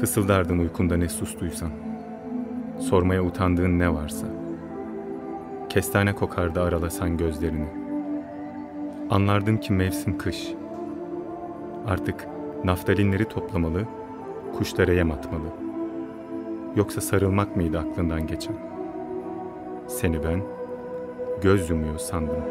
Fısıldardın uykunda ne sustuysan. Sormaya utandığın ne varsa. Kestane kokardı aralasan gözlerini. Anlardın ki mevsim kış. Artık naftalinleri toplamalı, kuşlara yem atmalı. Yoksa sarılmak mıydı aklından geçen? Seni ben göz yumuyor sandım.